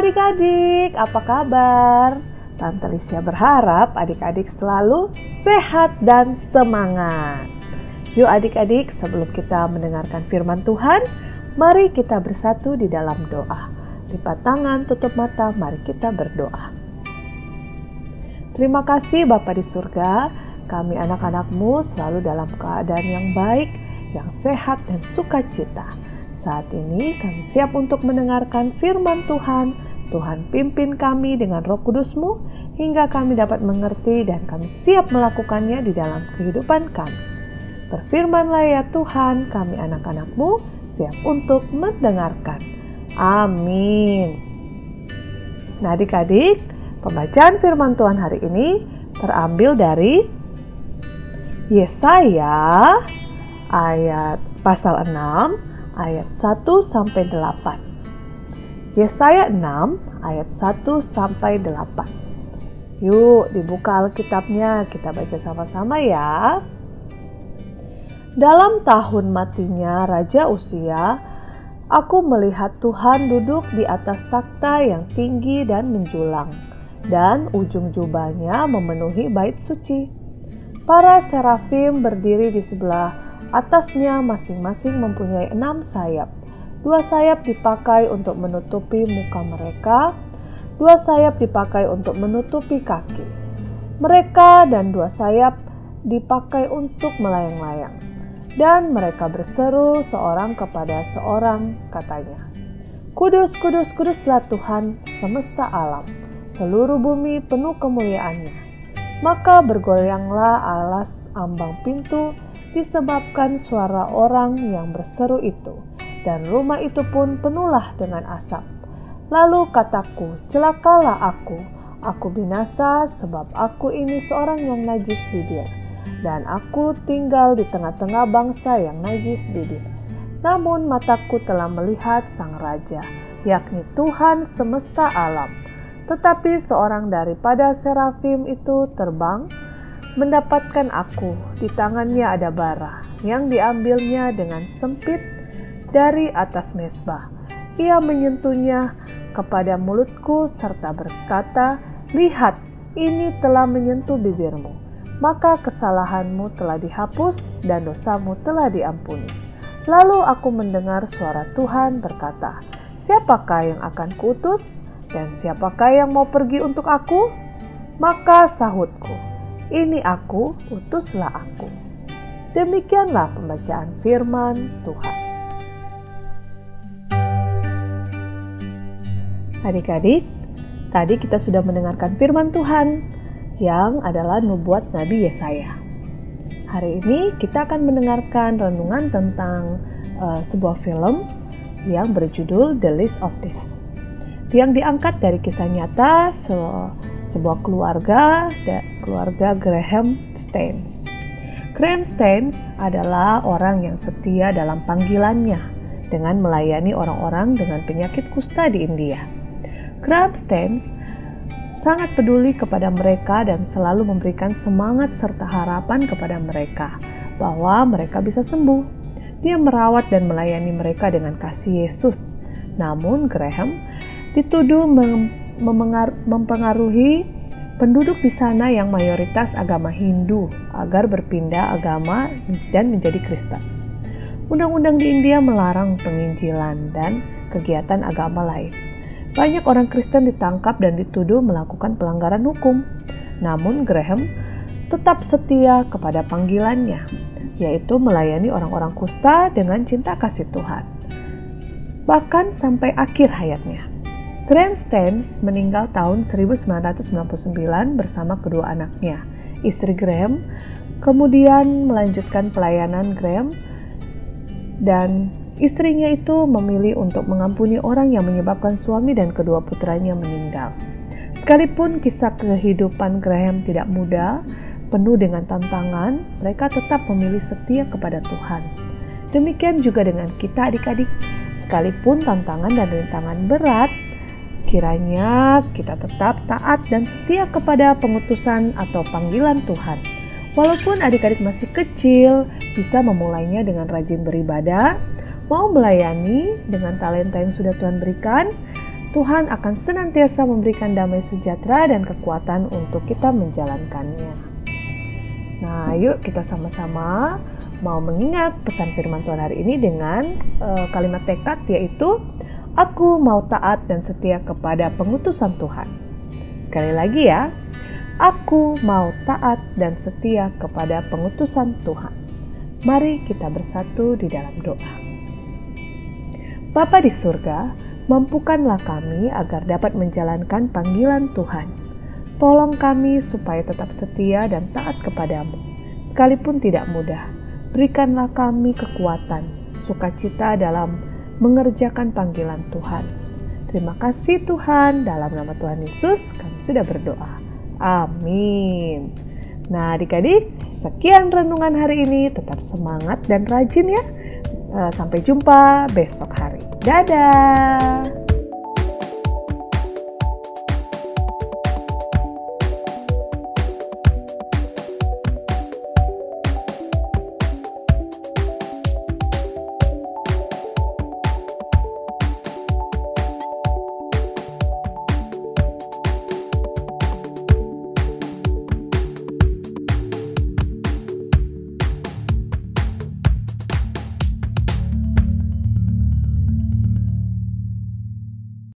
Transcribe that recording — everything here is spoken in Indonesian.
adik-adik, apa kabar? Tante Lisya berharap adik-adik selalu sehat dan semangat. Yuk adik-adik, sebelum kita mendengarkan firman Tuhan, mari kita bersatu di dalam doa. Lipat tangan, tutup mata, mari kita berdoa. Terima kasih Bapak di surga, kami anak-anakmu selalu dalam keadaan yang baik, yang sehat dan sukacita. Saat ini kami siap untuk mendengarkan firman Tuhan. Tuhan pimpin kami dengan roh kudusmu hingga kami dapat mengerti dan kami siap melakukannya di dalam kehidupan kami. Berfirmanlah ya Tuhan, kami anak-anakmu siap untuk mendengarkan. Amin. Nah adik-adik, pembacaan firman Tuhan hari ini terambil dari Yesaya ayat pasal 6 ayat 1 sampai 8. Yesaya 6 ayat 1 sampai 8. Yuk dibuka Alkitabnya, kita baca sama-sama ya. Dalam tahun matinya Raja Usia, aku melihat Tuhan duduk di atas takhta yang tinggi dan menjulang, dan ujung jubahnya memenuhi bait suci. Para serafim berdiri di sebelah Atasnya masing-masing mempunyai enam sayap. Dua sayap dipakai untuk menutupi muka mereka, dua sayap dipakai untuk menutupi kaki. Mereka dan dua sayap dipakai untuk melayang-layang. Dan mereka berseru seorang kepada seorang, katanya, Kudus, kudus, kuduslah Tuhan semesta alam, seluruh bumi penuh kemuliaannya. Maka bergoyanglah alas ambang pintu disebabkan suara orang yang berseru itu, dan rumah itu pun penuhlah dengan asap. Lalu kataku, celakalah aku, aku binasa sebab aku ini seorang yang najis bibir, dan aku tinggal di tengah-tengah bangsa yang najis bibir. Namun mataku telah melihat sang raja, yakni Tuhan semesta alam. Tetapi seorang daripada serafim itu terbang mendapatkan aku. Di tangannya ada bara yang diambilnya dengan sempit dari atas mesbah. Ia menyentuhnya kepada mulutku serta berkata, Lihat, ini telah menyentuh bibirmu. Maka kesalahanmu telah dihapus dan dosamu telah diampuni. Lalu aku mendengar suara Tuhan berkata, Siapakah yang akan kuutus dan siapakah yang mau pergi untuk aku? Maka sahutku, ini aku, utuslah aku. Demikianlah pembacaan firman Tuhan. Adik-adik, tadi kita sudah mendengarkan firman Tuhan yang adalah nubuat Nabi Yesaya. Hari ini kita akan mendengarkan renungan tentang uh, sebuah film yang berjudul The List of This yang diangkat dari kisah nyata sebuah keluarga, keluarga Graham Staines. Graham Staines adalah orang yang setia dalam panggilannya dengan melayani orang-orang dengan penyakit kusta di India. Graham Staines sangat peduli kepada mereka dan selalu memberikan semangat serta harapan kepada mereka bahwa mereka bisa sembuh. Dia merawat dan melayani mereka dengan kasih Yesus. Namun Graham dituduh mempengaruhi penduduk di sana yang mayoritas agama Hindu agar berpindah agama dan menjadi Kristen. Undang-undang di India melarang penginjilan dan kegiatan agama lain. Banyak orang Kristen ditangkap dan dituduh melakukan pelanggaran hukum. Namun Graham tetap setia kepada panggilannya, yaitu melayani orang-orang kusta dengan cinta kasih Tuhan. Bahkan sampai akhir hayatnya. Graham Staines meninggal tahun 1999 bersama kedua anaknya. Istri Graham kemudian melanjutkan pelayanan Graham dan istrinya itu memilih untuk mengampuni orang yang menyebabkan suami dan kedua putranya meninggal. Sekalipun kisah kehidupan Graham tidak mudah, penuh dengan tantangan, mereka tetap memilih setia kepada Tuhan. Demikian juga dengan kita adik-adik, sekalipun tantangan dan rintangan berat, Kiranya kita tetap taat dan setia kepada pengutusan atau panggilan Tuhan. Walaupun adik-adik masih kecil, bisa memulainya dengan rajin beribadah, mau melayani dengan talenta yang sudah Tuhan berikan, Tuhan akan senantiasa memberikan damai sejahtera dan kekuatan untuk kita menjalankannya. Nah, yuk kita sama-sama mau mengingat pesan firman Tuhan hari ini dengan uh, kalimat tekad yaitu Aku mau taat dan setia kepada pengutusan Tuhan. Sekali lagi ya, aku mau taat dan setia kepada pengutusan Tuhan. Mari kita bersatu di dalam doa. Bapa di surga, mampukanlah kami agar dapat menjalankan panggilan Tuhan. Tolong kami supaya tetap setia dan taat kepadamu, sekalipun tidak mudah. Berikanlah kami kekuatan, sukacita dalam mengerjakan panggilan Tuhan. Terima kasih Tuhan, dalam nama Tuhan Yesus kami sudah berdoa. Amin. Nah adik-adik, sekian renungan hari ini. Tetap semangat dan rajin ya. Eh, sampai jumpa besok. Dadah.